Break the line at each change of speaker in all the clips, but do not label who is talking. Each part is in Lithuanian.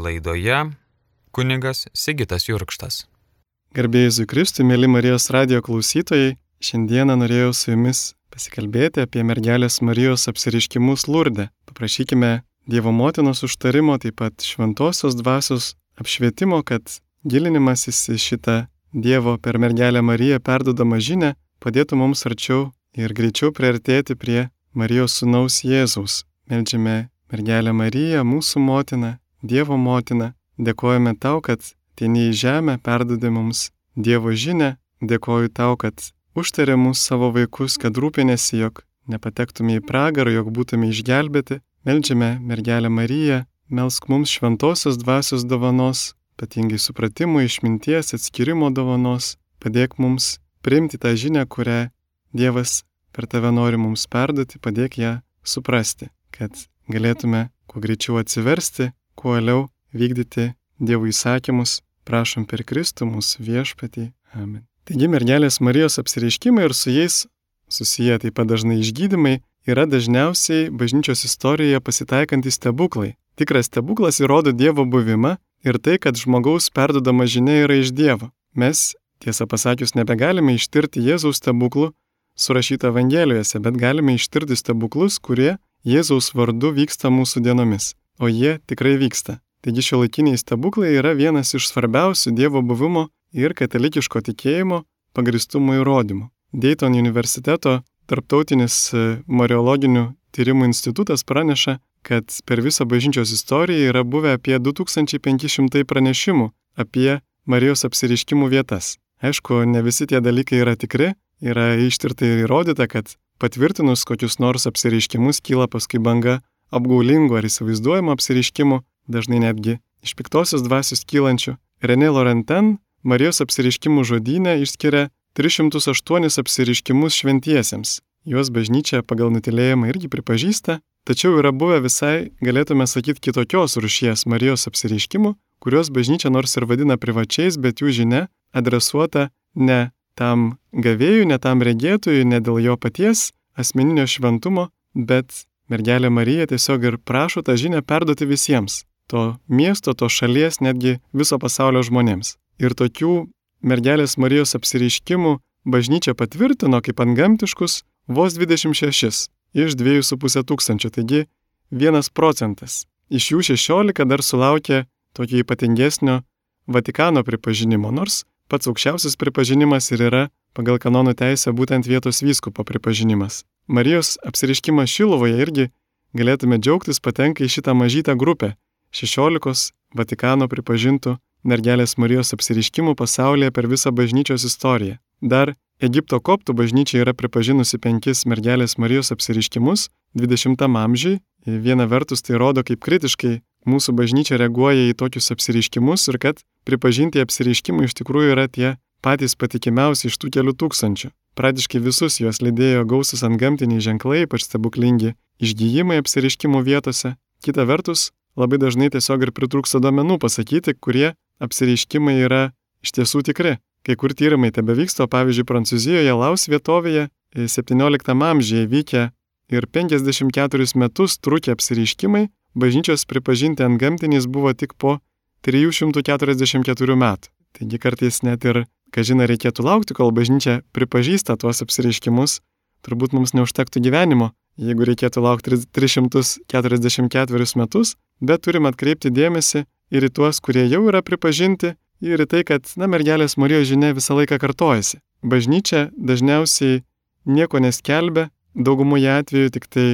Laidoje kunigas Sigitas Jurkštas.
Garbėjai Kristui, mėly Marijos radio klausytojai, šiandieną norėjau su jumis pasikalbėti apie mergelės Marijos apsiriškimus Lurdę. Paprašykime Dievo motinos užtarimo, taip pat šventosios dvasios apšvietimo, kad gilinimasis į šitą Dievo per mergelę Mariją perdodamą žinę padėtų mums arčiau ir greičiau priartėti prie Marijos sunaus Jėzaus. Meldžiame mergelę Mariją, mūsų motiną, Dievo motina, dėkojame tau, kad ateini į žemę, perdodė mums Dievo žinę, dėkoju tau, kad užtarė mūsų savo vaikus, kad rūpinėsi, jog nepatektume į pragarą, jog būtume išgelbėti. Meldžiame mergelę Mariją, melsk mums šventosios dvasios dovanos, ypatingai supratimo, išminties, atskirimo dovanos, padėk mums priimti tą žinią, kurią Dievas per tave nori mums perduoti, padėk ją suprasti, kad galėtume kuo greičiau atsiversti, kuo liau vykdyti Dievo įsakymus, prašom per Kristų mūsų viešpatį. Amen. Taigi mergelės Marijos apsireiškimai ir su jais susiję taip pat dažnai išgydymai yra dažniausiai bažnyčios istorijoje pasitaikantys stebuklai. Tikras stebuklas įrodo Dievo buvimą ir tai, kad žmogaus perdodama žinia yra iš Dievo. Mes, tiesą pasakius, nebegalime ištirti Jėzaus stebuklų surašyta Evangelijose, bet galime ištirti stebuklus, kurie Jėzaus vardu vyksta mūsų dienomis. O jie tikrai vyksta. Taigi šio laikiniai stebuklai yra vienas iš svarbiausių Dievo buvimo ir katalikiško tikėjimo pagristumo įrodymų. Dayton universiteto tarptautinis e, Mariologinių tyrimų institutas praneša, kad per visą bažnyčios istoriją yra buvę apie 2500 pranešimų apie Marijos apsiriškimų vietas. Aišku, ne visi tie dalykai yra tikri, yra ištirta ir įrodyta, kad patvirtinus kokius nors apsiriškimus kyla paskui banga apgaulingų ar įsivaizduojamų apsiriškimų, dažnai netgi iš piktosios dvasios kylančių. René Laurenten Marijos apsiriškimų žodynę išskiria 308 apsiriškimus šventiesiems. Juos bažnyčia pagal nutilėjimą irgi pripažįsta, Tačiau yra buvę visai, galėtume sakyti, kitokios rušies Marijos apsireiškimų, kuriuos bažnyčia nors ir vadina privačiais, bet jų žinia adresuota ne tam gavėjui, ne tam regėtojui, ne dėl jo paties asmeninio šventumo, bet mergelė Marija tiesiog ir prašo tą žinią perduoti visiems - to miesto, to šalies, netgi viso pasaulio žmonėms. Ir tokių mergelės Marijos apsireiškimų bažnyčia patvirtino kaip antgamtiškus vos 26 iš 2,5 tūkstančio, taigi 1 procentas. Iš jų 16 dar sulaukė tokio ypatingesnio Vatikano pripažinimo, nors pats aukščiausias pripažinimas ir yra pagal kanonų teisę būtent vietos vyskupo pripažinimas. Marijos apsiriškimas Šilovoje irgi galėtume džiaugtis patenka į šitą mažytę grupę 16 Vatikano pripažintų mergelės Marijos apsiriškimų pasaulyje per visą bažnyčios istoriją. Dar Egipto koptų bažnyčia yra pripažinusi penkis mergelės Marijos apsiriškimus 20 amžiui. Viena vertus tai rodo, kaip kritiškai mūsų bažnyčia reaguoja į tokius apsiriškimus ir kad pripažinti apsiriškimai iš tikrųjų yra tie patys patikimiausi iš tų kelių tūkstančių. Pradiškai visus juos lydėjo gausus ant gamtiniai ženklai, ypač stebuklingi išgyjimai apsiriškimų vietose. Kita vertus, labai dažnai tiesiog ir pritrūksta domenų pasakyti, kurie apsiriškimai yra iš tiesų tikri. Kai kur tyrimai tebe vyksta, pavyzdžiui, Prancūzijoje Laus vietovėje 17 amžiuje vykę ir 54 metus trukę apsireiškimai bažnyčios pripažinti ant gamtinys buvo tik po 344 metų. Taigi kartais net ir, kažina, reikėtų laukti, kol bažnyčia pripažįsta tuos apsireiškimus, turbūt mums neužtektų gyvenimo, jeigu reikėtų laukti 344 metus, bet turim atkreipti dėmesį ir į tuos, kurie jau yra pripažinti ir į tai, kad, na, mergelės Marijos žinia visą laiką kartojasi. Bažnyčia dažniausiai nieko neskelbia, daugumoje atveju tik tai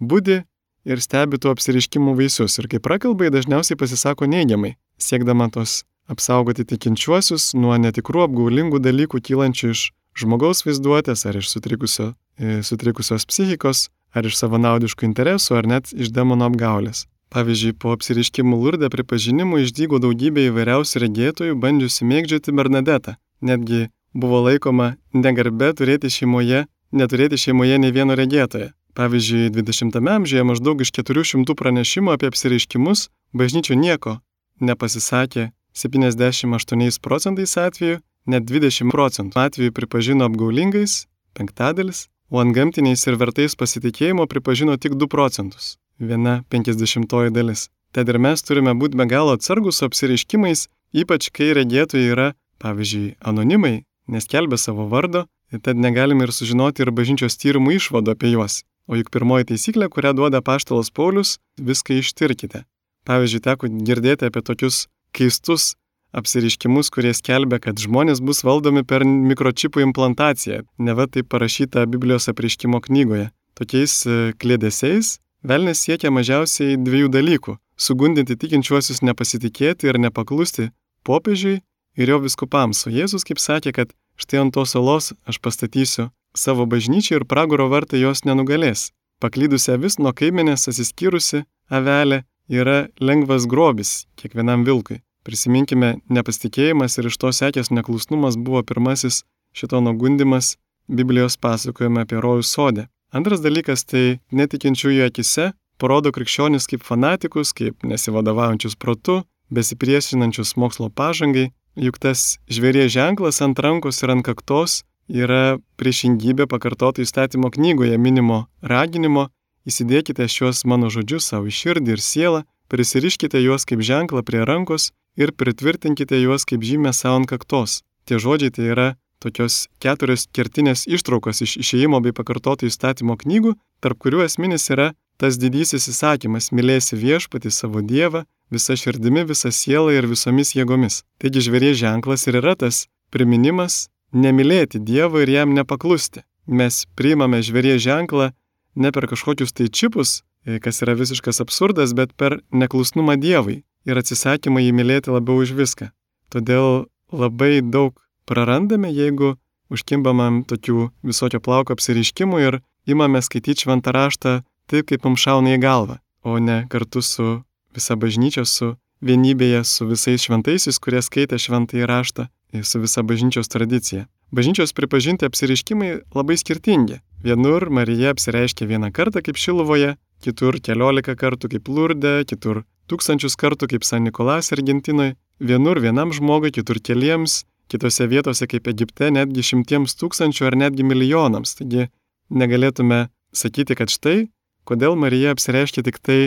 būdi ir stebi tų apsiriškimų vaisius. Ir kai prakalbai, dažniausiai pasisako neigiamai, siekdama tos apsaugoti tikinčiuosius nuo netikrų apgaulingų dalykų kylančių iš žmogaus vaizduotės ar iš sutrikusio, e, sutrikusios psichikos, ar iš savanaudiškų interesų, ar net iš demono apgaulės. Pavyzdžiui, po apsiriškimų lurdę pripažinimų išdygo daugybė įvairiausių regėtojų, bandžiusi mėgdžioti Bernadetą. Netgi buvo laikoma negarbe turėti šeimoje, neturėti šeimoje ne vieno regėtojo. Pavyzdžiui, 20-ame amžiuje maždaug iš 400 pranešimų apie apsireiškimus bažnyčio nieko nepasisakė 78 procentais atveju, net 20 procentų atvejų pripažino apgaulingais, penktadalis, o ant gamtiniais ir vertais pasitikėjimo pripažino tik 2 procentus viena penkisdešimtoji dalis. Tad ir mes turime būti be galo atsargus su apsireiškimais, ypač kai regėtojai yra, pavyzdžiui, anonimai, neskelbė savo vardo, tad negalime ir sužinoti ir bažnyčios tyrimų išvado apie juos. O juk pirmoji taisyklė, kurią duoda paštalas Paulius, viską ištirkite. Pavyzdžiui, teko girdėti apie tokius keistus apsiriškimus, kurie skelbia, kad žmonės bus valdomi per mikročipų implantaciją. Neva tai parašyta Biblijos apriškimo knygoje. Tokiais e, klėdėsiais velnės siekia mažiausiai dviejų dalykų - sugundinti tikinčiuosius nepasitikėti ir nepaklusti popiežiui ir jo viskupams. O Jėzus kaip sakė, kad štai ant tos salos aš pastatysiu savo bažnyčią ir pragaro vartai jos nenugalės. Paklydusi avis nuo kaiminės atsiskyrusi avelė yra lengvas grobis kiekvienam vilkui. Prisiminkime, nepasitikėjimas ir iš to sekęs neklusnumas buvo pirmasis šito nugundimas Biblijos pasakojime apie rojų sodę. Antras dalykas tai netikinčiųjų akise parodo krikščionis kaip fanatikus, kaip nesivadovaujančius protu, besipriešinančius mokslo pažangai, juk tas žvėries ženklas ant rankos ir ant kaktos yra priešingybė pakartoto įstatymo knygoje minimo raginimo įsidėkite šios mano žodžius savo širdį ir sielą, prisiriškite juos kaip ženklą prie rankos ir pritvirtinkite juos kaip žymę savo ant kaktos. Tie žodžiai tai yra tokios keturios kertinės ištraukos iš išėjimo bei pakartotų įstatymo knygų, tarp kurių esminis yra tas didysis įsakymas - mylėsi viešpatį savo Dievą visa širdimi, visa siela ir visomis jėgomis. Taigi žvėries ženklas ir yra tas priminimas nemylėti Dievo ir jam nepaklusti. Mes priimame žvėries ženklą ne per kažkokius tai čipus, kas yra visiškas absurdas, bet per neklusnumą Dievui ir atsisakymą jį mylėti labiau už viską. Todėl labai daug prarandame, jeigu užkimbamam tokių visokio plauko apsiriškimų ir imame skaityti šventą raštą taip, kaip mums šauna į galvą, o ne kartu su visa bažnyčia, su vienybėje, su visais šventaisiais, kurie skaitė šventąjį raštą ir su visa bažnyčios tradicija. Bažnyčios pripažinti apsiriškimai labai skirtingi. Vienur Marija apsireiškia vieną kartą kaip Šiluvoje, kitur keliolika kartų kaip Lurde, kitur tūkstančius kartų kaip San Nikolas Argentinoje, vienur vienam žmogui, kitur keliems, kitose vietose kaip Egipte netgi šimtiems tūkstančių ar netgi milijonams. Taigi negalėtume sakyti, kad štai, kodėl Marija apsireiškia tik tai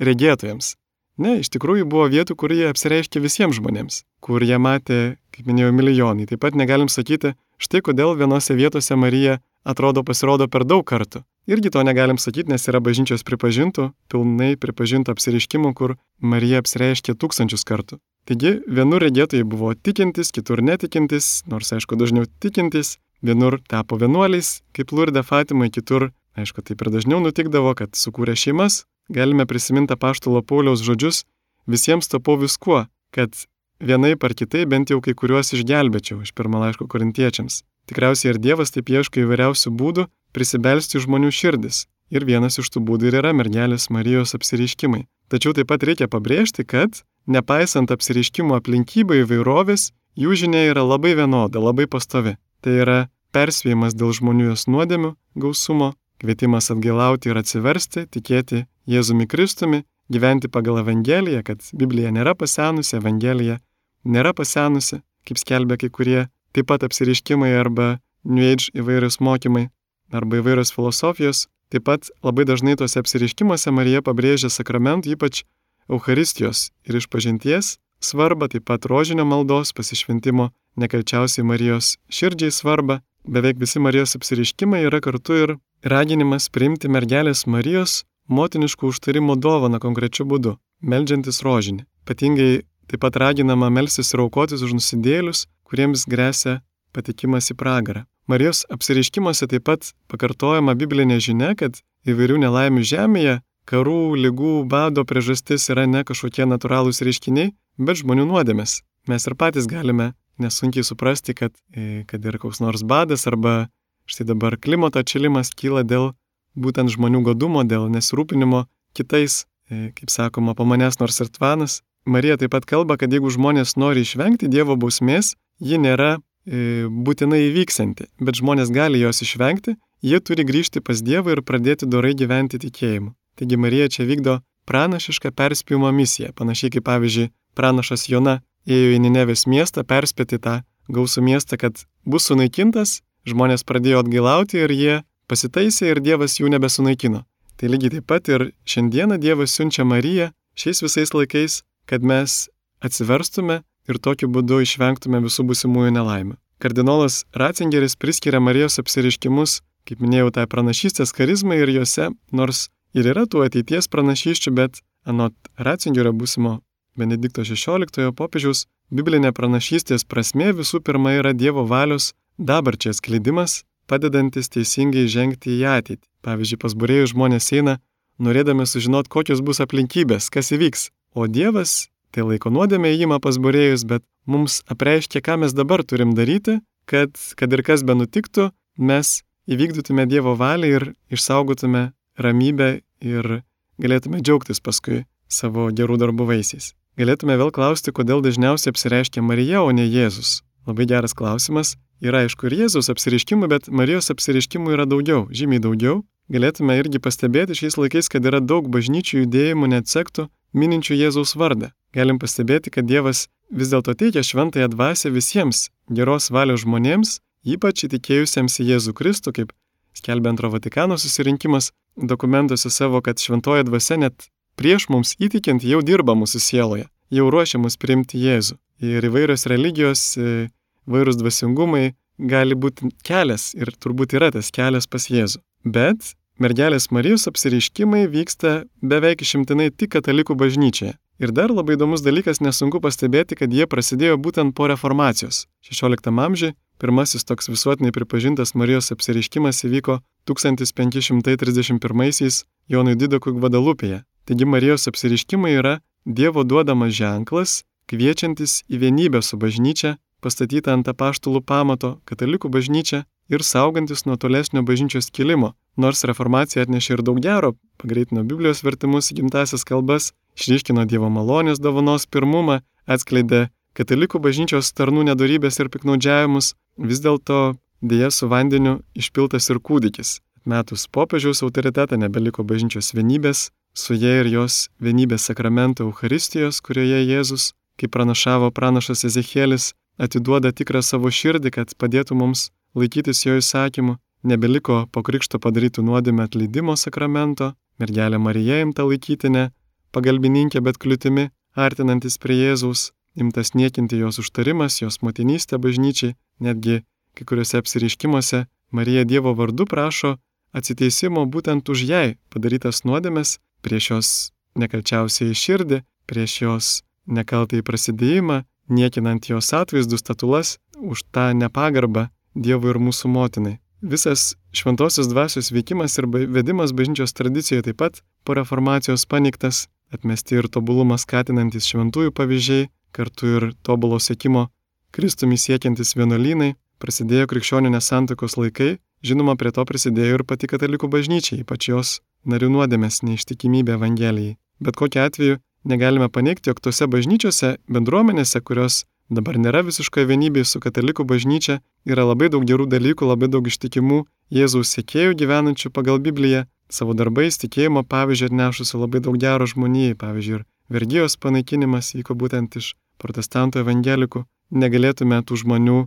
regėtojams. Ne, iš tikrųjų buvo vietų, kur jie apsireiškė visiems žmonėms, kur jie matė, kaip minėjau, milijonai. Taip pat negalim sakyti, štai kodėl vienose vietose Marija atrodo pasirodo per daug kartų. Irgi to negalim sakyti, nes yra bažnyčios pripažintų, pilnai pripažintų apsiriškimų, kur Marija apsireiškė tūkstančius kartų. Taigi, vienur regėtojai buvo tikintis, kitur netikintis, nors aišku dažniau tikintis, vienur tapo vienuoliais, kaip Lurde Fatimai, kitur, aišku, taip ir dažniau nutikdavo, kad sukūrė šeimas, galime prisiminti paštalo Pauliaus žodžius, visiems tapau viskuo, kad vienai par kitai bent jau kai kuriuos išgelbėčiau iš pirmo laiško korintiečiams. Tikriausiai ir Dievas taip ieško įvairiausių būdų, prisibelsti žmonių širdis. Ir vienas iš tų būdų ir yra mergelės Marijos apsiriškimai. Tačiau taip pat reikia pabrėžti, kad, nepaisant apsiriškimo aplinkybių įvairovės, jų žinia yra labai vienoda, labai pastovi. Tai yra perspėjimas dėl žmonių jos nuodėmių gausumo, kvietimas atgailauti ir atsiversti, tikėti Jėzumi Kristumi, gyventi pagal Evangeliją, kad Biblija nėra pasenusi, Evangelija nėra pasenusi, kaip skelbia kai kurie, taip pat apsiriškimai arba New Age įvairius mokymai arba įvairios filosofijos. Taip pat labai dažnai tuose apsiriškimuose Marija pabrėžia sakramentų, ypač Euharistijos ir išpažinties svarbą, taip pat rožinio maldos, pasišventimo, nekalčiausiai Marijos širdžiai svarbą. Beveik visi Marijos apsiriškimai yra kartu ir raginimas priimti mergelės Marijos motiniškų užtarimo dovaną konkrečiu būdu, melžiantis rožinį. Ypatingai taip pat raginama melsis ir aukotis už nusidėlius, kuriems grėsia patikimas į pragarą. Marijos apsireiškimuose taip pat pakartojama biblinė žinia, kad įvairių nelaimių žemėje, karų, lygų, bado priežastis yra ne kažkokie natūralūs reiškiniai, bet žmonių nuodėmės. Mes ir patys galime nesunkiai suprasti, kad, e, kad ir koks nors badas arba štai dabar klimato atšilimas kyla dėl būtent žmonių godumo, dėl nesirūpinimo kitais, e, kaip sakoma, po manęs nors ir tvanas. Marija taip pat kalba, kad jeigu žmonės nori išvengti Dievo bausmės, ji nėra E, būtinai įvyksianti, bet žmonės gali jos išvengti, jie turi grįžti pas Dievą ir pradėti dorai gyventi tikėjimu. Taigi Marija čia vykdo pranašišką perspėjimo misiją, panašiai kaip pavyzdžiui pranašas Jona ėjo į Ninevės miestą perspėti tą gausų miestą, kad bus sunaikintas, žmonės pradėjo atgailauti ir jie pasitaisė ir Dievas jų nebesunaikino. Tai lygiai taip pat ir šiandieną Dievas siunčia Mariją šiais visais laikais, kad mes atsiverstume ir tokiu būdu išvengtume visų busimųjų nelaimių. Kardinolas Ratzingeris priskiria Marijos apsiriškimus, kaip minėjau, tai pranašystės charizmai ir juose, nors ir yra tų ateities pranašyščių, bet anot Ratzingerio būsimo Benedikto XVI popiežiaus biblinė pranašystės prasme visų pirma yra Dievo valios dabarčiai skleidimas, padedantis teisingai žengti į ateitį. Pavyzdžiui, pas burėjų žmonės eina, norėdami sužinoti, kokios bus aplinkybės, kas įvyks. O Dievas tai laiko nuodėmė įima pas burėjus, bet mums apreiškia, ką mes dabar turim daryti, kad, kad ir kas be nutiktų, mes įvykdytume Dievo valią ir išsaugotume ramybę ir galėtume džiaugtis paskui savo gerų darbų vaisiais. Galėtume vėl klausti, kodėl dažniausiai apsireiškia Marija, o ne Jėzus. Labai geras klausimas. Yra aišku ir Jėzus apsiriškimų, bet Marijos apsiriškimų yra daugiau, žymiai daugiau. Galėtume irgi pastebėti šiais laikais, kad yra daug bažnyčių judėjimų net sektų mininčių Jėzaus vardą galim pastebėti, kad Dievas vis dėlto teikia šventąją dvasę visiems geros valios žmonėms, ypač įtikėjusiems į Jėzų Kristų, kaip skelbia antro Vatikano susirinkimas dokumentuose savo, kad šventoji dvasia net prieš mums įtikint jau dirba mūsų sieloje, jau ruošia mus priimti Jėzų. Ir įvairios religijos, įvairūs dvasingumai gali būti kelias ir turbūt yra tas kelias pas Jėzų. Bet mergelės Marijos apsireiškimai vyksta beveik išimtinai tik katalikų bažnyčioje. Ir dar labai įdomus dalykas, nesunku pastebėti, kad jie prasidėjo būtent po reformacijos. 16 amžiuje pirmasis toks visuotinai pripažintas Marijos apsireiškimas įvyko 1531-aisiais Jonui Didokui Gvadalupėje. Taigi Marijos apsireiškimai yra Dievo duodamas ženklas, kviečiantis į vienybę su bažnyčia, pastatyta ant apaštulų pamato, katalikų bažnyčia ir saugantis nuo tolesnio bažnyčios kilimo. Nors reformacija atnešė ir daug gero, pagreitino Biblijos vertimus į gimtasias kalbas, išryškino Dievo malonės dovanos pirmumą, atskleidė katalikų bažnyčios tarnų nedarybės ir piknaudžiavimus, vis dėlto dėja su vandeniu išpiltas ir kūdikis. Metus popiežiaus autoritetą nebeliko bažnyčios vienybės, su jie ir jos vienybės sakramento Euharistijos, kurioje Jėzus, kaip pranašavo pranašas Ezekielis, atiduoda tikrą savo širdį, kad padėtų mums laikytis jo įsakymų, nebeliko po krikšto padarytų nuodėmę atleidimo sakramento, mergelė Marija imta laikyti ne pagalbininkė, bet kliūtimi, artinantis prie Jėzaus, imtas niekinti jos užtarimas, jos motinystė bažnyčiai, netgi kai kuriuose apsiriškimuose Marija Dievo vardu prašo atsiteisimo būtent už jai padarytas nuodėmes, prieš jos nekalčiausiai širdį, prieš jos nekaltai prasidėjimą, niekinant jos atvaizdus statulas už tą nepagarbą Dievui ir mūsų motinai. Visas šventosios dvasios veikimas ir vedimas bažnyčios tradicijoje taip pat po reformacijos paniktas atmesti ir tobulumą skatinantis šventųjų pavyzdžiai, kartu ir tobulo sėkimo Kristumi siekiantis vienuolynai, prasidėjo krikščionių nesantakos laikai, žinoma, prie to prisidėjo ir pati katalikų bažnyčia, ypač jos narių nuodėmės neištikimybė Evangelijai. Bet kokiu atveju negalime paneigti, jog tose bažnyčiose, bendruomenėse, kurios dabar nėra visiškoje vienybėje su katalikų bažnyčia, yra labai daug gerų dalykų, labai daug ištikimų Jėzaus sėkėjų gyvenančių pagal Bibliją savo darbais, tikėjimo pavyzdžiui atnešusi labai daug gero žmonijai, pavyzdžiui, ir vergyjos panaikinimas vyko būtent iš protestantų evangelikų, negalėtume tų žmonių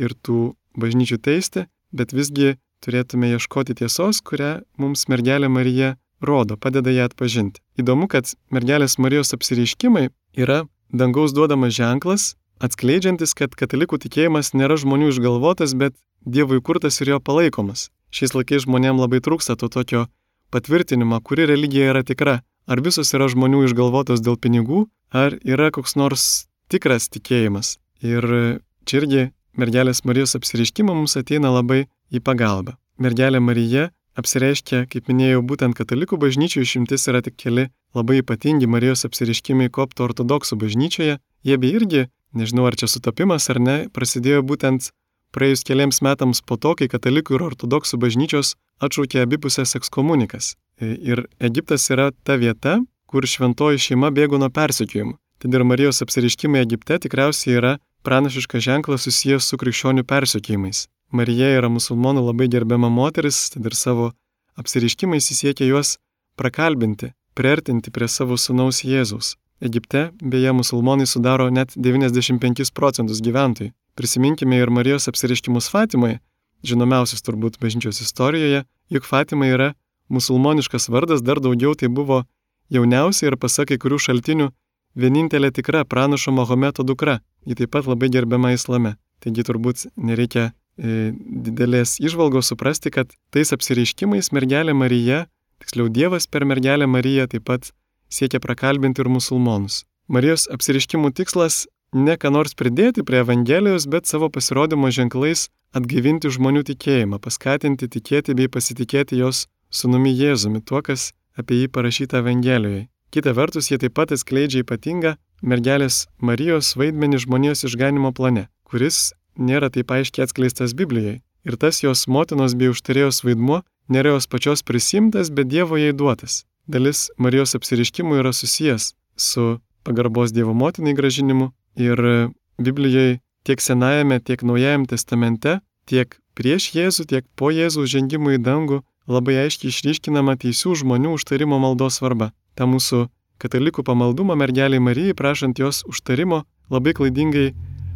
ir tų bažnyčių teisti, bet visgi turėtume ieškoti tiesos, kurią mums mergelė Marija rodo, padeda ją atpažinti. Įdomu, kad mergelės Marijos apsireiškimai yra dangaus duodamas ženklas, atskleidžiantis, kad katalikų tikėjimas nėra žmonių išgalvotas, bet Dievui kurtas ir jo palaikomas. Šiais laikais žmonėms labai trūksta to tokio patvirtinimą, kuri religija yra tikra. Ar visos yra žmonių išgalvotos dėl pinigų, ar yra koks nors tikras tikėjimas. Ir čia irgi mergelės Marijos apsireiškimo mums ateina labai į pagalbą. Mergelė Marija apsireiškia, kaip minėjau, būtent katalikų bažnyčių išimtis yra tik keli labai ypatingi Marijos apsireiškimai kopto ortodoksų bažnyčioje. Jie bei irgi, nežinau ar čia sutapimas ar ne, prasidėjo būtent praėjus keliams metams po to, kai katalikų ir ortodoksų bažnyčios atšaukė abipusės ekskomunikas. E, ir Egiptas yra ta vieta, kur šventoji šeima bėgo nuo persekiojimų. Tad ir Marijos apsiriškimai Egipte tikriausiai yra pranašiškas ženklas susijęs su krikščionių persekiojimais. Marija yra musulmonų labai gerbiama moteris, tad ir savo apsiriškimais įsiekia juos prakalbinti, priartinti prie savo sunaus Jėzaus. Egipte, beje, musulmonai sudaro net 95 procentus gyventojų. Prisiminkime ir Marijos apsiriškimus Fatimoje, žinomiausias turbūt bažnyčios istorijoje, juk Fatima yra musulmoniškas vardas, dar daugiau tai buvo jauniausia ir pasak kai kurių šaltinių vienintelė tikra pranašo Mahometo dukra. Ji taip pat labai gerbiama islame. Taigi turbūt nereikia didelės išvalgos suprasti, kad tais apsireiškimais mergelė Marija, tiksliau Dievas per mergelę Mariją taip pat siekia prakalbinti ir musulmonus. Marijos apsireiškimų tikslas ne ką nors pridėti prie Evangelijos, bet savo pasirodymo ženklais atgaivinti žmonių tikėjimą, paskatinti tikėti bei pasitikėti jos sunumi Jėzumi, tuo, kas apie jį parašyta Evangelijoje. Kita vertus, jie taip pat atskleidžia ypatingą mergelės Marijos vaidmenį žmonijos išganimo plane, kuris nėra taip aiškiai atskleistas Biblijoje. Ir tas jos motinos bei užtarėjos vaidmuo nėra jos pačios prisimtas, bet Dievo jai duotas. Dalis Marijos apsiriškimų yra susijęs su pagarbos Dievo motinai gražinimu ir Biblijoje tiek Senajame, tiek Naujajame testamente, tiek prieš Jėzų, tiek po Jėzų žengimų į dangų labai aiškiai išryškinama teisių žmonių užtarimo maldos svarba. Ta mūsų katalikų pamaldumą mergeliai Marijai prašant jos užtarimo labai klaidingai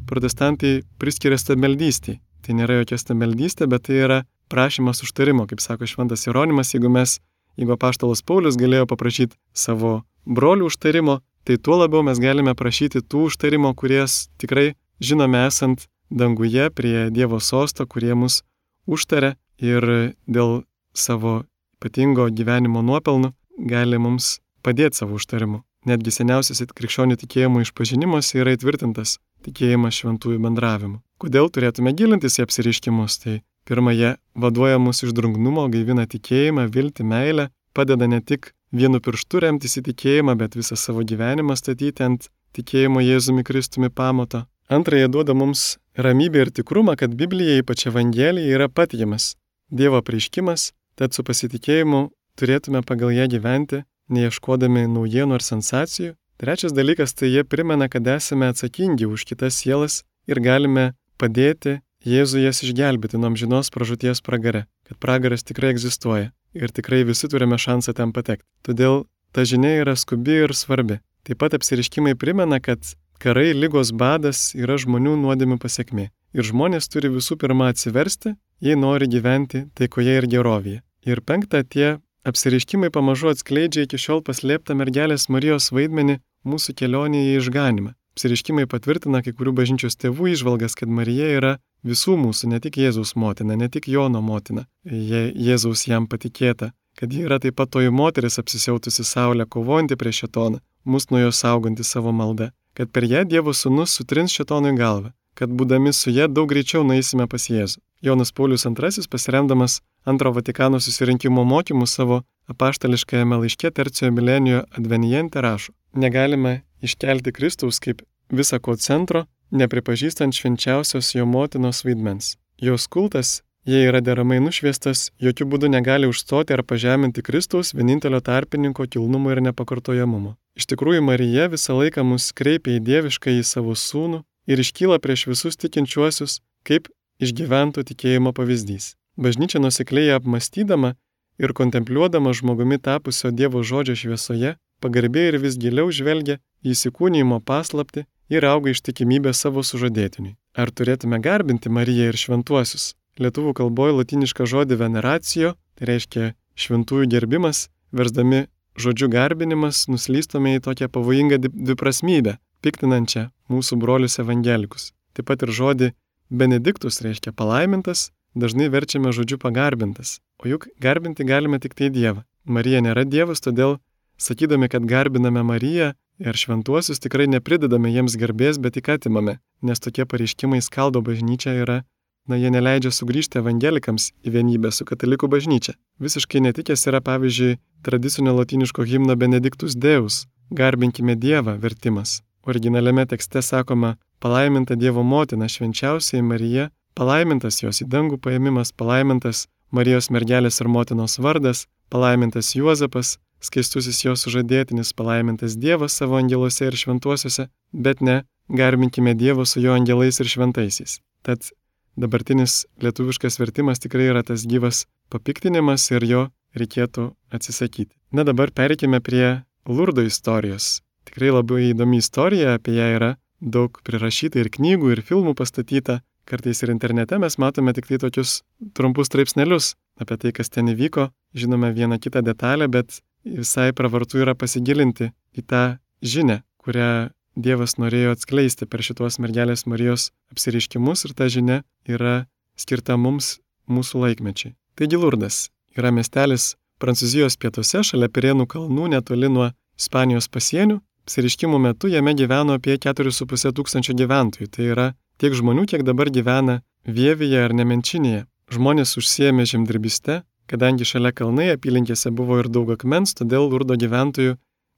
protestantai priskiria stabmeldystį. Tai nėra jokia stabmeldystė, bet tai yra prašymas užtarimo, kaip sako Šventas Jeronimas, jeigu mes, jeigu paštalas Paulius galėjo paprašyti savo brolių užtarimo, tai tuo labiau mes galime prašyti tų užtarimo, kuries tikrai žinome esant danguje prie Dievo sosto, kurie mus užtarė ir dėl savo ypatingo gyvenimo nuopelnų gali mums padėti savo užtarimu. Netgi seniausias krikščionių tikėjimo išpažinimas yra įtvirtintas tikėjimas šventųjų bendravimu. Kodėl turėtume gilintis į apsiriškimus? Tai pirmą, jie vaduoja mus iš drungnumo, gaivina tikėjimą, viltį, meilę, padeda ne tik vienu pirštu remtis į tikėjimą, bet visą savo gyvenimą statyti ant tikėjimo Jėzumi Kristumi pamato. Antra, jie duoda mums ramybę ir tikrumą, kad Biblija, ypač Evangelija, yra patikimas Dievo prieškimas, tad su pasitikėjimu turėtume pagal ją gyventi, neieškodami naujienų ar sensacijų, Trečias dalykas tai jie primena, kad esame atsakingi už kitas sielas ir galime padėti Jėzui jas išgelbėti nuo amžinos pražūties pragare, kad pragaras tikrai egzistuoja ir tikrai visi turime šansą ten patekti. Todėl ta žinia yra skubi ir svarbi. Taip pat apsiriškimai primena, kad karai, lygos badas yra žmonių nuodėmių pasiekmė. Ir žmonės turi visų pirma atsiversti, jei nori gyventi taikoje ir gerovėje. Ir penkta, tie Apsireiškimai pamažu atskleidžia iki šiol paslėptą mergelės Marijos vaidmenį mūsų kelionėje į išganimą. Apsireiškimai patvirtina kai kurių bažnyčios tėvų išvalgas, kad Marija yra visų mūsų, ne tik Jėzaus motina, ne tik Jono motina, jei Jėzaus jam patikėta, kad ji yra taip pat toji moteris apsisiautusi Saulę, kovojanti prieš šetoną, mus nuo jo sauganti savo maldą, kad per ją Dievo sūnus sutrins šetonui galvą, kad būdami su ją daug greičiau nueisime pas Jėzų. Jonas Paulius II pasiremdamas antro Vatikano susirinkimo mokymų savo apaštališkajame laiške Tercijo Milenijo Advenijente rašo, negalime iškelti Kristaus kaip visako centro, nepripažįstant švenčiausios jo motinos vaidmens. Jos kultas, jei yra deramai nušviestas, jokių būdų negali užstoti ar pažeminti Kristaus vienintelio tarpininko kilnumo ir nepakartojamumo. Iš tikrųjų, Marija visą laiką mus kreipia į dievišką į savo sūnų ir iškyla prieš visus tikinčiuosius kaip išgyvento tikėjimo pavyzdys. Bažnyčia nusikliai apmastydama ir kontempliuodama žmogumi tapusio Dievo žodžio šviesoje, pagarbiai ir vis giliau žvelgia į įsikūnymo paslapti ir auga ištikimybę savo sužadėtiniui. Ar turėtume garbinti Mariją ir šventuosius? Lietuvų kalboje latinišką žodį veneracijo, tai reiškia šventųjų gerbimas, versdami žodžiu garbinimas, nuslystome į tokią pavojingą dviprasmybę, piktinančią mūsų brolius evangelikus. Taip pat ir žodį benediktus reiškia palaimintas, dažnai verčiame žodžiu pagarbintas, o juk garbinti galime tik tai Dievą. Marija nėra Dievas, todėl sakydami, kad garbiname Mariją ir šventuosius tikrai nepridedame jiems garbės, bet tik atimame, nes tokie pareiškimai skaldo bažnyčią yra, na jie neleidžia sugrįžti evangelikams į vienybę su katalikų bažnyčia. Visiškai netikės yra pavyzdžiui tradicinio latiniško himno Benediktus Deus - garbinkime Dievą vertimas. Originaliame tekste sakoma palaiminta Dievo motina švenčiausiai Marija palaimintas jos į dangų paėmimas, palaimintas Marijos mergelės ir motinos vardas, palaimintas Juozapas, skaistusis jos sužadėtinis, palaimintas Dievas savo angeluose ir šventuosiuose, bet ne, garbinkime Dievą su jo angelais ir šventaisiais. Tad dabartinis lietuviškas vertimas tikrai yra tas gyvas papiktinimas ir jo reikėtų atsisakyti. Na dabar pereikime prie Lurdo istorijos. Tikrai labai įdomi istorija, apie ją yra daug prirašyta ir knygų, ir filmų pastatyta, Kartais ir internete mes matome tik tai tokius trumpus straipsnelius apie tai, kas ten įvyko, žinome vieną kitą detalę, bet visai pravartu yra pasigilinti į tą žinę, kurią Dievas norėjo atskleisti per šitos mergelės Marijos apsiriškimus ir ta žinia yra skirta mums mūsų laikmečiai. Taigi Lurdas yra miestelis Prancūzijos pietuose, šalia Pirėnų kalnų, netoli nuo Ispanijos pasienių. Apsiriškimų metu jame gyveno apie 4,5 tūkstančio gyventojų. Tai yra tiek žmonių, kiek dabar gyvena Vievyje ar Nemenčinėje. Žmonės užsiemė žemdirbiste, kadangi šalia kalnai apylinkėse buvo ir daug akmens, todėl Lurdo gyventojų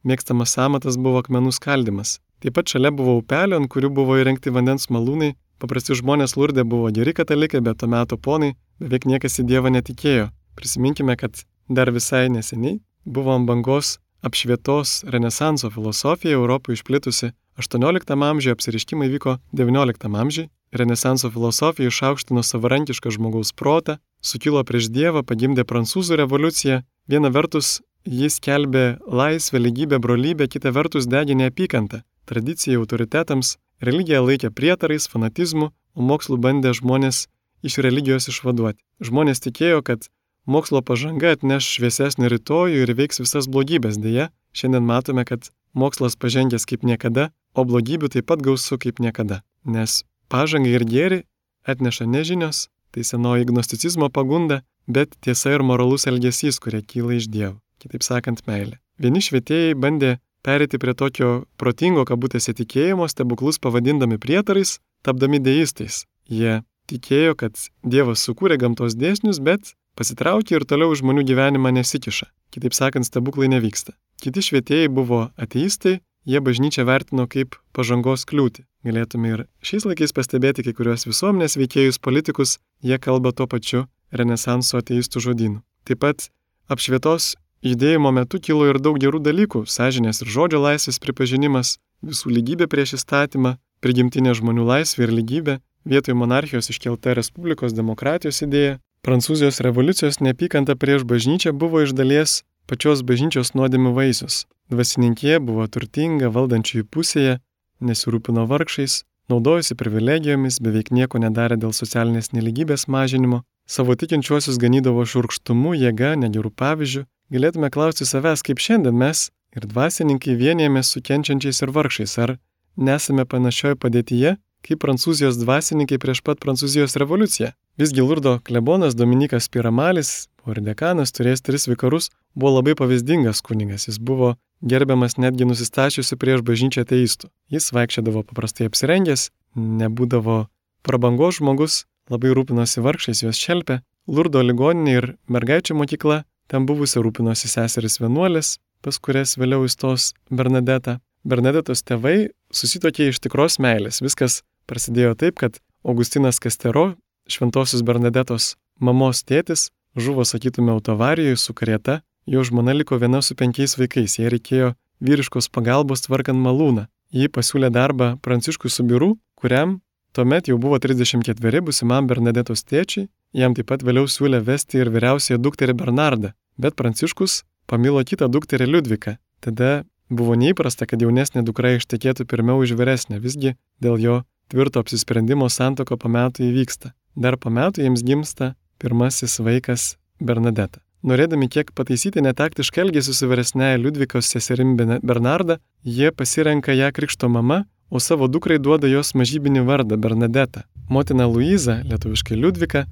mėgstamas amatas buvo akmenų skaldimas. Taip pat šalia buvo upelio, ant kurių buvo įrengti vandens malūnai. Paprasti žmonės Lurdė buvo geri katalikai, bet tuo metu ponai beveik niekas į Dievą netikėjo. Prisiminkime, kad dar visai neseniai buvo ant bangos apšvietos renesanso filosofija Europoje išplitusi 18 amžiuje, apsiriškimai vyko 19 amžiuje. Renesanso filosofija išaukštino savarankišką žmogaus protą, sukilo prieš Dievą, pagimdė prancūzų revoliuciją. Viena vertus Jis kelbė laisvę, lygybę, brolybę, kita vertus degė neapykantą, tradiciją autoritetams, religiją laikė prietarais, fanatizmu, o mokslų bandė žmonės iš religijos išvaduoti. Žmonės tikėjo, kad mokslo pažanga atneš šviesesnį rytojų ir veiks visas blogybės. Deja, šiandien matome, kad mokslas pažengęs kaip niekada, o blogybių taip pat gausu kaip niekada. Nes pažanga ir gėri atneša nežinios, tai senoji gnosticizmo pagunda, bet tiesa ir moralus elgesys, kurie kyla iš Dievo kitaip sakant, meilė. Vieni švietėjai bandė perėti prie tokio protingo kabutėse tikėjimo, stebuklus pavadindami prietarais, tapdami deistais. Jie tikėjo, kad Dievas sukūrė gamtos dėsnius, bet pasitraukė ir toliau žmonių gyvenimą nesikiša. Kitaip sakant, stebuklai nevyksta. Kiti švietėjai buvo ateistai, jie bažnyčią vertino kaip pažangos kliūtį. Galėtume ir šiais laikais pastebėti kai kurios visuomenės veikėjus politikus, jie kalba tuo pačiu renesanso ateistų žodynų. Taip pat apšvietos Judėjimo metu kilo ir daug gerų dalykų - sąžinės ir žodžio laisvės pripažinimas, visų lygybė prieš įstatymą, prigimtinė žmonių laisvė ir lygybė, vietoj monarchijos iškelta Respublikos demokratijos idėja, Prancūzijos revoliucijos neapykanta prieš bažnyčią buvo iš dalies pačios bažnyčios nuodėmių vaisius. Dvasininkė buvo turtinga valdančiųjų pusėje, nesirūpino vargšais, naudojosi privilegijomis, beveik nieko nedarė dėl socialinės neligybės mažinimo, savo tikinčiuosius ganydavo šurkštumu, jėga, negerų pavyzdžių, galėtume klausti savęs, kaip šiandien mes ir dvasininkai vienijamės su kenčiančiais ir vargšais, ar nesame panašioje padėtyje, kaip prancūzijos dvasininkai prieš pat prancūzijos revoliuciją. Visgi Lurdo klebonas Dominikas Piramalis, Ordekanas turėjęs tris vikarus, buvo labai pavyzdingas kunigas, jis buvo gerbiamas netgi nusistačiusi prieš bažnyčią ateistų. Jis vaikščiodavo paprastai apsirengęs, nebūdavo prabangos žmogus, labai rūpinosi vargšais, juos šelpė. Lurdo ligoninė ir mergaičių mokykla Ten buvusi rūpinosi seseris vienuolis, pas kurias vėliau įstos Bernadeta. Bernadetos tėvai susitokė iš tikros meilės. Viskas prasidėjo taip, kad Augustinas Kastero, šventosios Bernadetos mamos tėtis, žuvo, sakytume, autovarijoje su karieta, jo žmona liko viena su penkiais vaikais, jai reikėjo vyriškos pagalbos tvarkant malūną. Ji pasiūlė darbą Pranciškui Subiru, kuriam tuomet jau buvo 34 busimam Bernadetos tėčiai, Jam taip pat vėliau siūlė vesti ir vyriausiąją dukterį Bernardą, bet Pranciškus pamilo kitą dukterį Liudviką. Tada buvo neįprasta, kad jaunesnė dukra ištekėtų pirmiau už vyresnę, visgi dėl jo tvirto apsisprendimo santoko po metų įvyksta. Dar po metų jiems gimsta pirmasis vaikas Bernadeta. Norėdami kiek pataisyti netaktišką elgesį su vyresnėje Liudvikos seserim Bernarda, jie pasirenka ją krikšto mama, o savo dukrai duoda jos mažybinį vardą Bernadetą. Motina Luiza, lietuviškai Liudvika,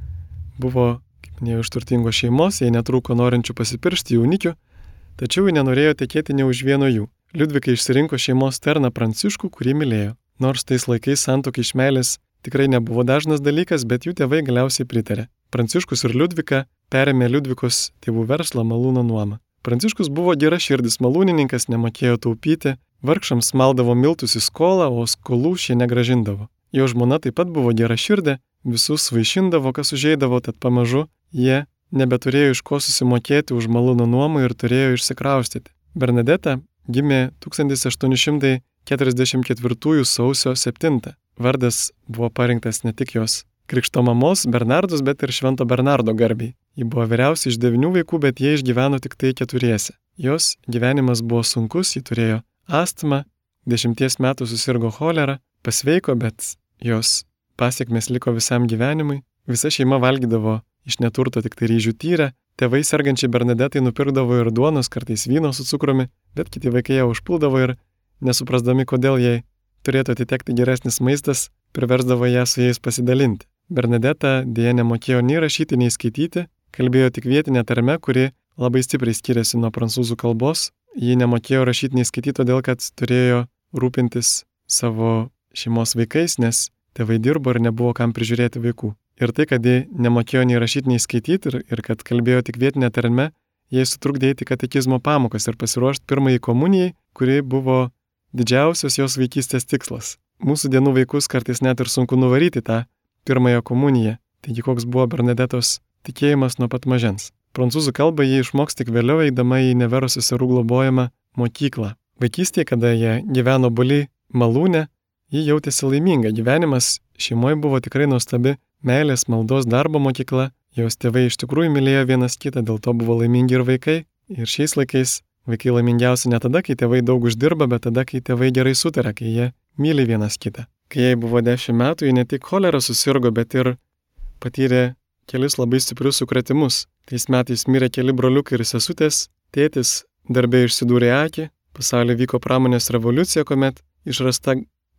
Buvo, kaip minėjau, iš turtingos šeimos, jai netrūko norinčių pasipiršti jaunikių, tačiau ji nenorėjo tekėti ne už vieno jų. Liudvika išsirinko šeimos terną Pranciškų, kurį mylėjo. Nors tais laikais santokai iš meilės tikrai nebuvo dažnas dalykas, bet jų tėvai galiausiai pritarė. Pranciškus ir Liudvika perėmė Liudvikos tėvų verslą malūno nuomą. Pranciškus buvo gera širdis malūnininkas, nemokėjo taupyti, vargšams maldavo miltus į skolą, o skolų šie negražindavo. Jo žmona taip pat buvo gera širdė, visus vaišindavo, kas užeidavo, tad pamažu jie nebeturėjo iš ko susimokėti už malūno nuomą ir turėjo išsikraustyti. Bernadeta gimė 1844 sausio 7. Vardas buvo parinktas ne tik jos krikšto mamos Bernardus, bet ir Švento Bernardo garbiai. Ji buvo vyriausia iš devinių vaikų, bet jie išgyveno tik tai keturiese. Jos gyvenimas buvo sunkus, ji turėjo astmą, dešimties metų susirgo cholera, pasveiko, bet jos pasiekmes liko visam gyvenimui, visa šeima valgydavo iš neturto tik tai ryžių tyrę, tėvai sergančiai Bernadetai nupirkdavo ir duonos, kartais vyno su cukrumi, bet kiti vaikai ją užpuldavo ir, nesuprasdami, kodėl jai turėtų atitekti geresnis maistas, priversdavo ją su jais pasidalinti. Bernadeta dėja nemokėjo nei rašyti, nei skaityti, kalbėjo tik vietinę tarmę, kuri labai stipriai skiriasi nuo prancūzų kalbos. Ji nemokėjo rašyti, nei skaityti, todėl kad turėjo rūpintis savo šeimos vaikais, nes tėvai dirbo ir nebuvo kam prižiūrėti vaikų. Ir tai, kad ji nemokėjo nei rašyti, nei skaityti ir, ir kad kalbėjo tik vietinę tarmę, jai sutrukdė eiti katekizmo pamokas ir pasiruošti pirmąjį komunijai, kuri buvo didžiausias jos vaikystės tikslas. Mūsų dienų vaikus kartais net ir sunku nuvaryti tą pirmąją komuniją. Taigi koks buvo Bernadetos tikėjimas nuo pat mažens. Prancūzų kalbą jie išmoks tik vėliau eidama į neverusių serų globojamą mokyklą. Vaikystėje, kada jie gyveno buli malūne, ji jautėsi laiminga. Gyvenimas šeimoje buvo tikrai nuostabi meilės, maldos, darbo mokykla, jos tėvai iš tikrųjų mylėjo vienas kitą, dėl to buvo laimingi ir vaikai. Ir šiais laikais vaikai laimingiausi ne tada, kai tėvai daug uždirba, bet tada, kai tėvai gerai sutarė, kai jie myli vienas kitą. Kai jai buvo 10 metų, ji ne tik cholera susirgo, bet ir patyrė kelis labai stiprius sukretimus. Tais metais mirė keli broliukai ir sesutės, tėtis darbė išsidūrė akį, pasaulyje vyko pramonės revoliucija, kuomet išrasta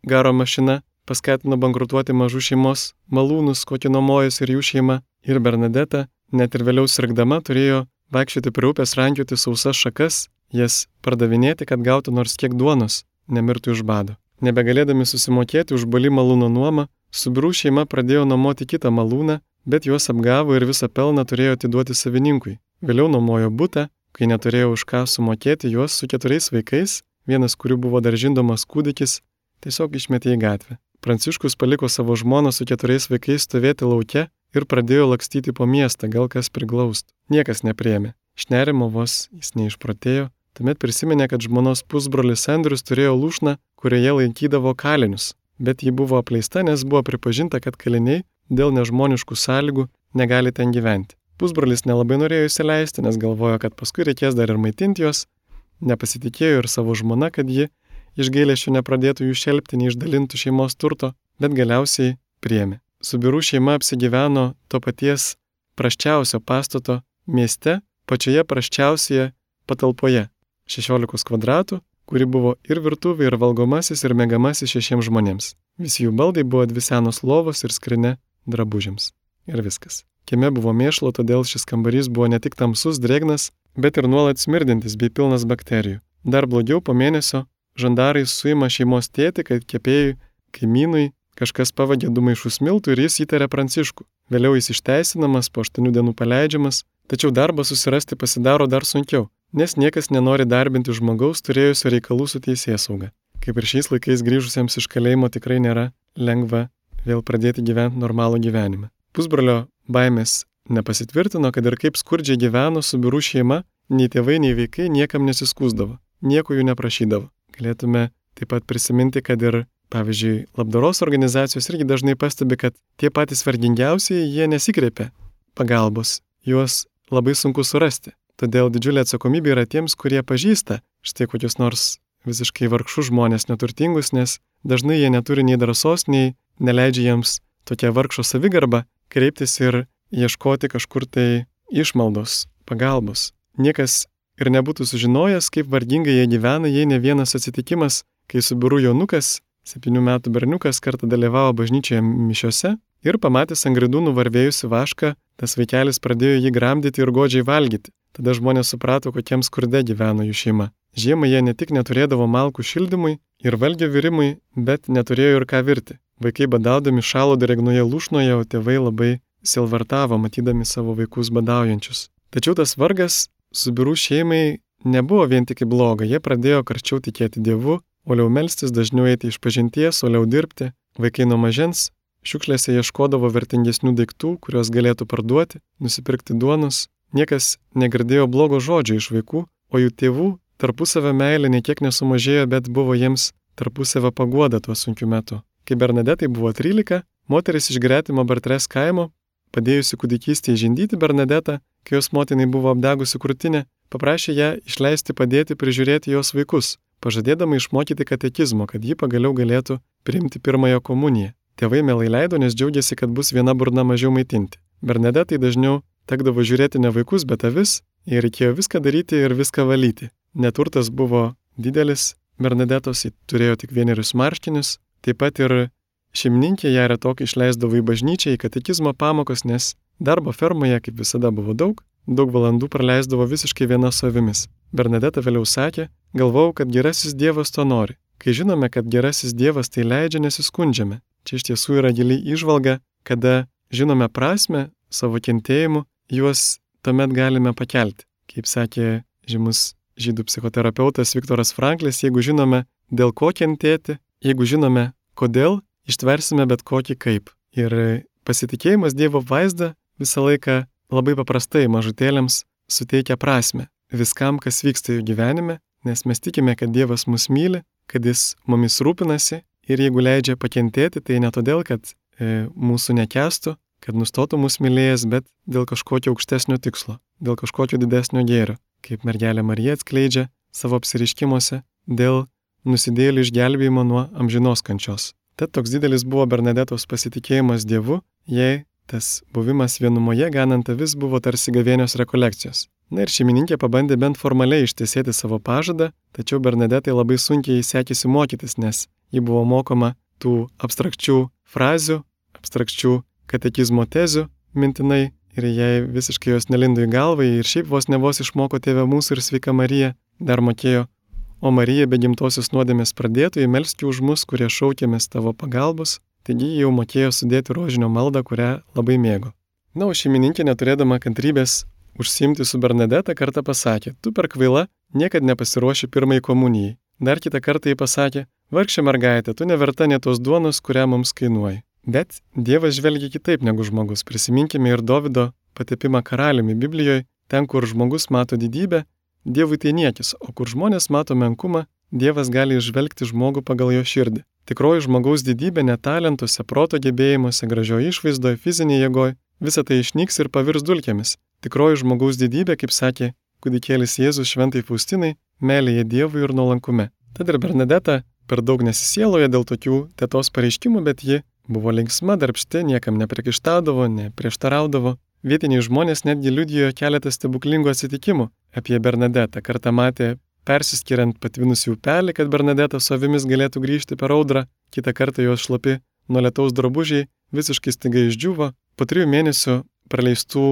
garo mašina paskatino bankrutuoti mažų šeimos malūnus, kokį nuomojus ir jų šeima. Ir Bernadeta, net ir vėliau sirgdama, turėjo vaikščioti prie upės, rankioti sausas šakas, jas pardavinėti, kad gautų nors kiek duonos, nemirtų iš bado. Nebegalėdami susimokėti už bali malūno nuomą, Subirų šeima pradėjo nuomoti kitą malūną, bet juos apgavo ir visą pelną turėjo atiduoti savininkui. Vėliau nuomojo būtą, kai neturėjo už ką sumokėti juos su keturiais vaikais, vienas kurių buvo dar žindomas kūdikis, tiesiog išmetė į gatvę. Pranciškus paliko savo žmoną su keturiais vaikais stovėti laukia ir pradėjo lakstyti po miestą, gal kas priglaust. Niekas nepriemė. Šnerimo vos jis neišprotėjo, tuomet prisiminė, kad žmonos pusbrolis Andrius turėjo lūšną, kurioje laikydavo kalinius, bet ji buvo apleista, nes buvo pripažinta, kad kaliniai dėl nežmoniškų sąlygų negali ten gyventi. Pusbrolis nelabai norėjo įsileisti, nes galvojo, kad paskui reikės dar ir maitinti juos, nepasitikėjo ir savo žmona, kad ji iš gailėšio nepradėtų jų šelbti, neišdalintų šeimos turto, bet galiausiai priemi. Subirų šeima apsigyveno to paties praščiausio pastato mieste, pačioje praščiausioje patalpoje - 16 kvadratų, kuri buvo ir virtuvė, ir valgomasis, ir mėgamasis šešiems žmonėms. Visi jų baldai buvo dvi senos lovos ir skrinė drabužiams. Ir viskas. Kieme buvo mėšlo, todėl šis kambarys buvo ne tik tamsus, drėgnas, bet ir nuolat smirdintis bei pilnas bakterijų. Dar blogiau po mėnesio žandarai suima šeimos tėti, kad kepėjui, kaimynui kažkas pavagė du maišus miltų ir jis įtarė pranciškų. Vėliau jis išteisinamas, po aštuonių dienų paleidžiamas, tačiau darbą susirasti pasidaro dar sunkiau, nes niekas nenori darbinti žmogaus turėjusio reikalų su teisės sauga. Kaip ir šiais laikais grįžusiems iš kalėjimo tikrai nėra lengva vėl pradėti gyventi normalų gyvenimą. Pusbrolio baimės nepasitvirtino, kad ir kaip skurdžiai gyveno su biurų šeima, nei tėvai, nei vaikai niekam nesiskūsdavo, nieko jų neprašydavo. Galėtume taip pat prisiminti, kad ir, pavyzdžiui, labdaros organizacijos irgi dažnai pastebi, kad tie patys vargingiausiai jie nesikreipia pagalbos, juos labai sunku surasti. Todėl didžiulė atsakomybė yra tiems, kurie pažįsta štai kokius nors visiškai vargšus žmonės neturtingus, nes dažnai jie neturi nei drąsos, nei neleidžia jiems tokia vargšo savigarba kreiptis ir ieškoti kažkur tai išmaldos, pagalbos. Niekas ir nebūtų sužinojęs, kaip vargingai jie gyvena, jei ne vienas atsitikimas, kai subirų jaunukas, septynių metų berniukas, kartą dalyvavo bažnyčioje mišiose ir pamatęs ant gridų nuvarvėjusi vašką, tas vaikelis pradėjo jį gramdyti ir godžiai valgyti. Tada žmonės suprato, kokiems skurde gyveno jų šeima. Žiemą jie ne tik neturėdavo malkų šildymui ir valgio virimui, bet neturėjo ir ką virti. Vaikai badaudami šalo drėgnoje lūšnoje, o tėvai labai silvartavo, matydami savo vaikus badaujančius. Tačiau tas vargas Subirų šeimai nebuvo vien tik į blogą, jie pradėjo karščiau tikėti Dievu, uoliau melstis, dažniau eiti iš pažinties, uoliau dirbti. Vaikai nuo mažens šiukšlėse ieškodavo vertingesnių daiktų, kuriuos galėtų parduoti, nusipirkti duonos. Niekas negirdėjo blogo žodžio iš vaikų, o jų tėvų tarpusavio meilė niekiek nesumažėjo, bet buvo jiems tarpusavio paguoda tuo sunkiu metu. Kai Bernadetai buvo 13, moteris iš gretimo Bartres kaimo, padėjusi kūdikystėje žindyti Bernadetą, kai jos motinai buvo apdegusi krūtinė, paprašė ją išleisti padėti prižiūrėti jos vaikus, pažadėdama išmokyti katekizmo, kad ji pagaliau galėtų priimti pirmąją komuniją. Tėvai mielai leido, nes džiaugiasi, kad bus viena burna mažiau maitinti. Bernadetai dažniau tekdavo žiūrėti ne vaikus, bet avis ir reikėjo viską daryti ir viską valyti. Neturtas buvo didelis, Bernadetos turėjo tik vienerius marškinius, taip pat ir šeimininkė ją retok išleisdavo į bažnyčią, į katekizmo pamokas, nes darbo fermoje kaip visada buvo daug, daug valandų praleisdavo visiškai viena savimis. Bernadeta vėliau sakė, galvau, kad gerasis Dievas to nori. Kai žinome, kad gerasis Dievas tai leidžia, nesiskundžiame. Čia iš tiesų yra gili išvalga, kada žinome prasme savo kentėjimu, juos tuomet galime pakelti. Kaip sakė žymus žydų psichoterapeutas Viktoras Franklis, jeigu žinome, dėl ko kentėti, jeigu žinome, kodėl, ištversime bet kokį kaip. Ir pasitikėjimas Dievo vaizdą visą laiką labai paprastai mažutėlėms suteikia prasme viskam, kas vyksta jų gyvenime, nes mes tikime, kad Dievas mus myli, kad Jis mumis rūpinasi ir jeigu leidžia pakentėti, tai ne todėl, kad e, mūsų nekestų, kad nustotų mus mylėjęs, bet dėl kažkokio aukštesnio tikslo, dėl kažkokio didesnio gėrio kaip mergelė Marija atskleidžia savo apsiriškimuose dėl nusidėlių išgelbėjimo nuo amžinos kančios. Tad toks didelis buvo Bernadetos pasitikėjimas Dievu, jei tas buvimas vienumoje ganant avis buvo tarsi gavėnios rekolekcijos. Na ir šeimininkė pabandė bent formaliai ištiesėti savo pažadą, tačiau Bernadetai labai sunkiai sekėsi mokytis, nes ji buvo mokoma tų abstrakčių frazių, abstrakčių katekizmo tezių mintinai ir jai visiškai jos nelindo į galvą ir šiaip vos ne vos išmoko tėvę mūsų ir sveika Marija, dar mokėjo, o Marija be gimtosios nuodėmės pradėtų įmelsti už mus, kurie šaukėmės tavo pagalbos, taigi jau mokėjo sudėti rožinio maldą, kurią labai mėgo. Na, o šeimininkė neturėdama kantrybės užsimti su Bernadeta kartą pasakė, tu per kvaila niekad nepasiruoši pirmai komunijai. Dar kitą kartą jį pasakė, vargšė mergaitė, tu neverta net tos duonos, kurią mums kainuoji. Bet Dievas žvelgia kitaip negu žmogus. Prisiminkime ir Davido patepimą karaliumi Biblijoje, ten, kur žmogus mato didybę, Dievui tai niekis, o kur žmonės mato menkumą, Dievas gali išvelgti žmogų pagal jo širdį. Tikroji žmogaus didybė ne talentuose, proto gebėjimuose, gražioje išvaizdoje, fizinėje jėgoje, visa tai išnyks ir pavirs dulkėmis. Tikroji žmogaus didybė, kaip sakė kūdikėlis Jėzus šventai Faustinai, meilėje Dievui ir nuolankume. Tad ir Bernadeta per daug nesisieloja dėl tokių tėtos pareiškimų, bet ji Buvo linksma, darbšti, niekam nepriekaištaudavo, neprieštaraudavo. Vietiniai žmonės netgi liudijo keletą stebuklingų atsitikimų apie Bernadetą. Kartą matė persiskiriant patvinusi upelį, kad Bernadeta su avimis galėtų grįžti per audrą, kitą kartą jos šlapi nuo lietaus drabužiai visiškai staiga išdžiuvo. Po trijų mėnesių praleistų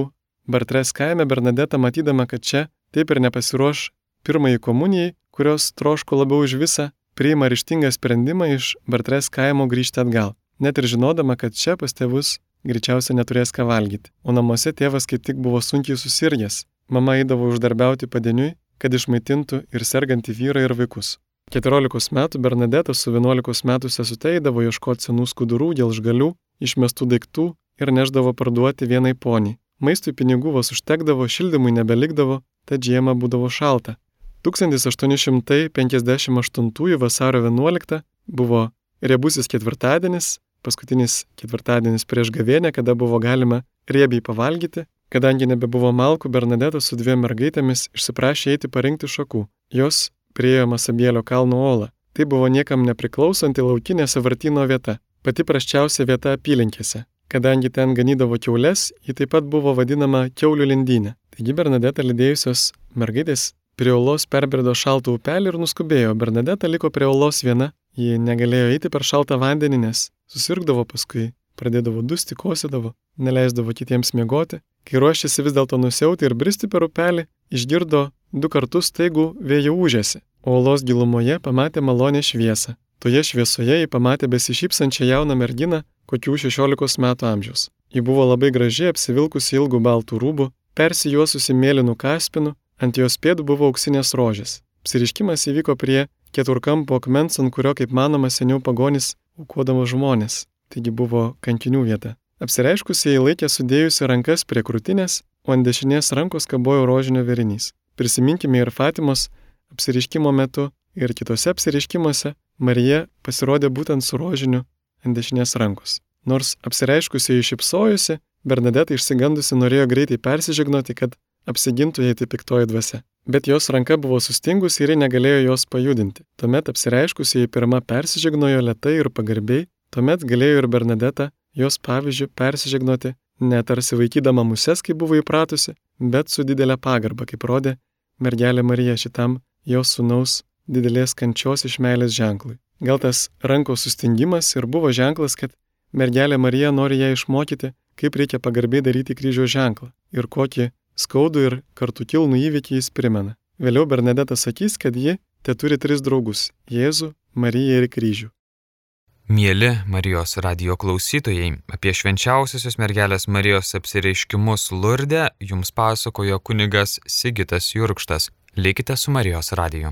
Bartres kaime Bernadeta matydama, kad čia taip ir nepasiruoš pirmąjį komunijai, kurios troško labiau už visą, priima ryštingą sprendimą iš Bartres kaimo grįžti atgal net ir žinodama, kad čia pas tėvus greičiausiai neturės ką valgyti. O namuose tėvas kaip tik buvo sunkiai susirgęs. Mama eidavo uždarbiauti padeniui, kad išmaitintų ir sergantį vyrą ir vaikus. 14 metų Bernadeta su 11 metų sesute eidavo ieškoti senų skudurų, gelžgalių, išmestų daiktų ir neždavo parduoti vienai poniai. Maistui pinigų vos užtekdavo, šildymui nebelikdavo, tad žiemą būdavo šalta. 1858 vasario 11 buvo riebusis ketvirtadienis, paskutinis ketvirtadienis prieš gavėnę, kada buvo galima riebiai pavalgyti, kadangi nebebuvo malkų, Bernadeta su dviem mergaitėmis išsiprašė eiti parinkti šakų. Jos priejo Masabėlio kalno olą. Tai buvo niekam nepriklausanti laukinė savartino vieta, pati praščiausia vieta apylinkėse. Kadangi ten ganydavo keulės, ji taip pat buvo vadinama keulių lindynė. Taigi Bernadeta lydėjusios mergaitės prie olos perbrido šaltą upelį ir nuskubėjo. Bernadeta liko prie olos viena, ji negalėjo eiti per šaltą vandenį, nes susirgdavo paskui, pradėdavo dusti, kosėdavo, neleisdavo kitiems miegoti. Kai ruošėsi vis dėlto nusiauti ir bristi per upelį, išgirdo du kartus taigų vėjo užėsi, o olos gilumoje pamatė malonę šviesą. Toje šviesoje jį pamatė besišypsančią jauną merginą, kokių 16 metų amžiaus. Ji buvo labai graži, apsivilkusi ilgų baltų rūbų, persijuosusi mėlynų kaspinų, ant jos pėdų buvo auksinės rožės. Apsiriškimas įvyko prie keturkampo akmens, ant kurio, kaip manoma, seniau pagonis aukodavo žmonės, taigi buvo kankinių vieta. Apsireiškusiai laikė sudėjusi rankas prie krūtinės, o ant dešinės rankos kabojo rožinio verinys. Prisiminkime ir Fatimos apsiriškimo metu ir kitose apsiriškimuose Marija pasirodė būtent su rožiniu ant dešinės rankos. Nors apsireiškusiai išipsojusi, Bernadeta išsigandusi norėjo greitai persižegnoti, kad apsigintų jai tai piktoji dvasia. Bet jos ranka buvo sustingusi ir ji negalėjo jos pajudinti. Tuomet apsireiškusi jai pirmą persižegnojo lietai ir pagarbiai, tuomet galėjo ir Bernadeta jos pavyzdžių persižegnoti netarsi vaikydama muses, kaip buvo įpratusi, bet su didelė pagarba, kaip rodė mergelė Marija šitam jos sunaus didelės kančios iš meilės ženklui. Gal tas rankos sustingimas ir buvo ženklas, kad mergelė Marija nori ją išmokyti, kaip reikia pagarbiai daryti kryžiaus ženklą ir kokį skaudų ir kartu kilnų įvykį jis primena. Vėliau Bernadeta sakys, kad ji te turi tris draugus - Jėzų, Mariją ir kryžių.
Mėly Marijos radio klausytojai, apie švenčiausiosios mergelės Marijos apsireiškimus Lurde jums pasakojo kunigas Sigitas Jurkštas. Likite su Marijos radiju.